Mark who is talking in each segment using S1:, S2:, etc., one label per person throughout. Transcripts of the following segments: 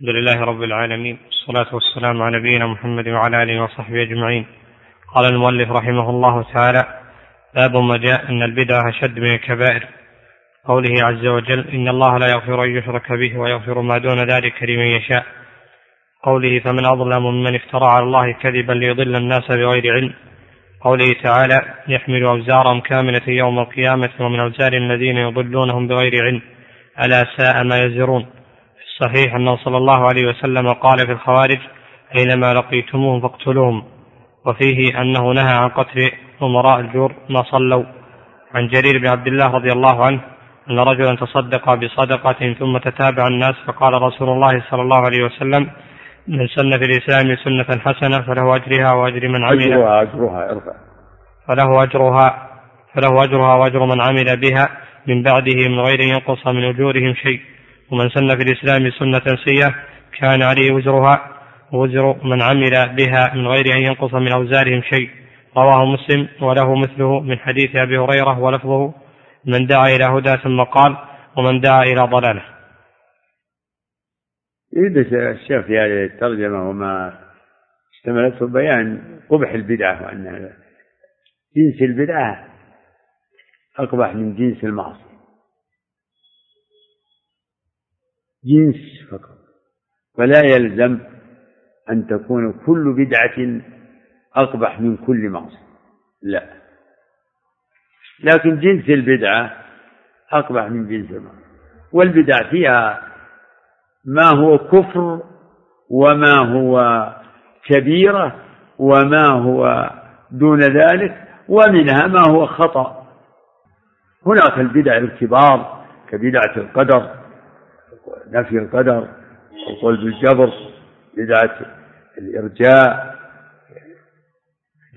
S1: الحمد لله رب العالمين والصلاة والسلام على نبينا محمد وعلى آله وصحبه أجمعين. قال المؤلف رحمه الله تعالى باب ما جاء أن البدعة أشد من الكبائر. قوله عز وجل إن الله لا يغفر أن يشرك به ويغفر ما دون ذلك لمن يشاء. قوله فمن أظلم ممن افترى على الله كذبا ليضل الناس بغير علم. قوله تعالى يحمل أوزارهم كاملة يوم القيامة ومن أوزار الذين يضلونهم بغير علم. ألا ساء ما يزرون. في الصحيح أنه صلى الله عليه وسلم قال في الخوارج أينما لقيتموهم فاقتلوهم. وفيه أنه نهى عن قتل أمراء الجور ما صلوا. عن جرير بن عبد الله رضي الله عنه أن رجلا تصدق بصدقة ثم تتابع الناس فقال رسول الله صلى الله عليه وسلم من سن في الإسلام سنة حسنة فله أجرها وأجر من عمل.
S2: أجرها أجرها ارفع.
S1: فله أجرها فله أجرها وأجر من عمل بها من بعده من غير ينقص من أجورهم شيء. ومن سن في الإسلام سنة سيئة كان عليه وزرها وزر من عمل بها من غير أن ينقص من أوزارهم شيء. رواه مسلم وله مثله من حديث أبي هريرة ولفظه من دعا إلى هدى ثم قال ومن دعا إلى ضلالة.
S2: يريد الشيخ في هذه الترجمة وما اشتملته بيان قبح البدعة وأن جنس البدعة أقبح من جنس المعصية. جنس فقط. فلا يلزم أن تكون كل بدعة أقبح من كل معصية. لا. لكن جنس البدعة أقبح من جنس المعصية. والبدع فيها ما هو كفر وما هو كبيرة وما هو دون ذلك ومنها ما هو خطأ. هناك البدع الكبار كبدعة القدر نفي القدر القول بالجبر بدعة الإرجاء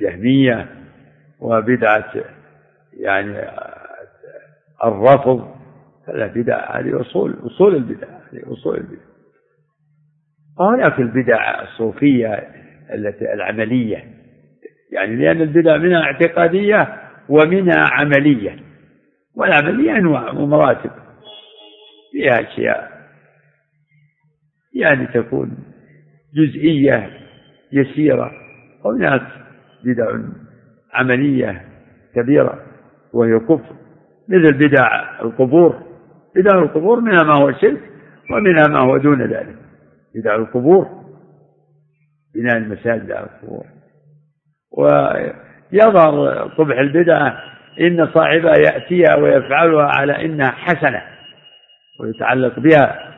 S2: جهمية وبدعة يعني الرفض. هذا بدع هذه أصول أصول البدع هذه أصول البدع. وهناك البدع الصوفية التي العملية يعني لأن البدع منها اعتقادية ومنها عملية والعملية أنواع ومراتب فيها أشياء. يعني تكون جزئية يسيرة وهناك بدع عملية كبيرة وهي كفر. مثل بدع القبور. بدع القبور منها ما هو شرك ومنها ما هو دون ذلك. بدع القبور بناء المساجد على القبور. ويظهر قبح البدعة إن صاحبها يأتيها ويفعلها على إنها حسنة ويتعلق بها.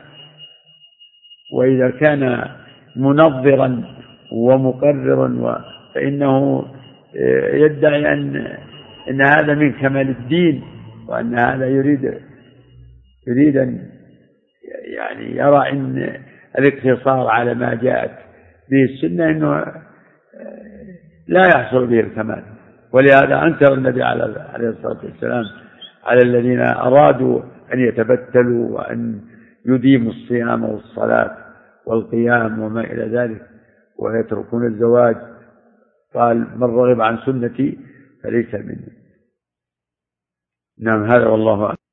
S2: وإذا كان منظرا ومقررا فإنه يدعي أن أن هذا من كمال الدين وأن هذا يريد يريد أن يعني يرى أن الاقتصار على ما جاءت به السنة أنه لا يحصل به الكمال. ولهذا أنكر النبي عليه الصلاة والسلام على الذين أرادوا أن يتبتلوا وأن يديموا الصيام والصلاة. والقيام وما إلى ذلك ويتركون الزواج. قال من رغب عن سنتي فليس مني. نعم هذا والله أعلم.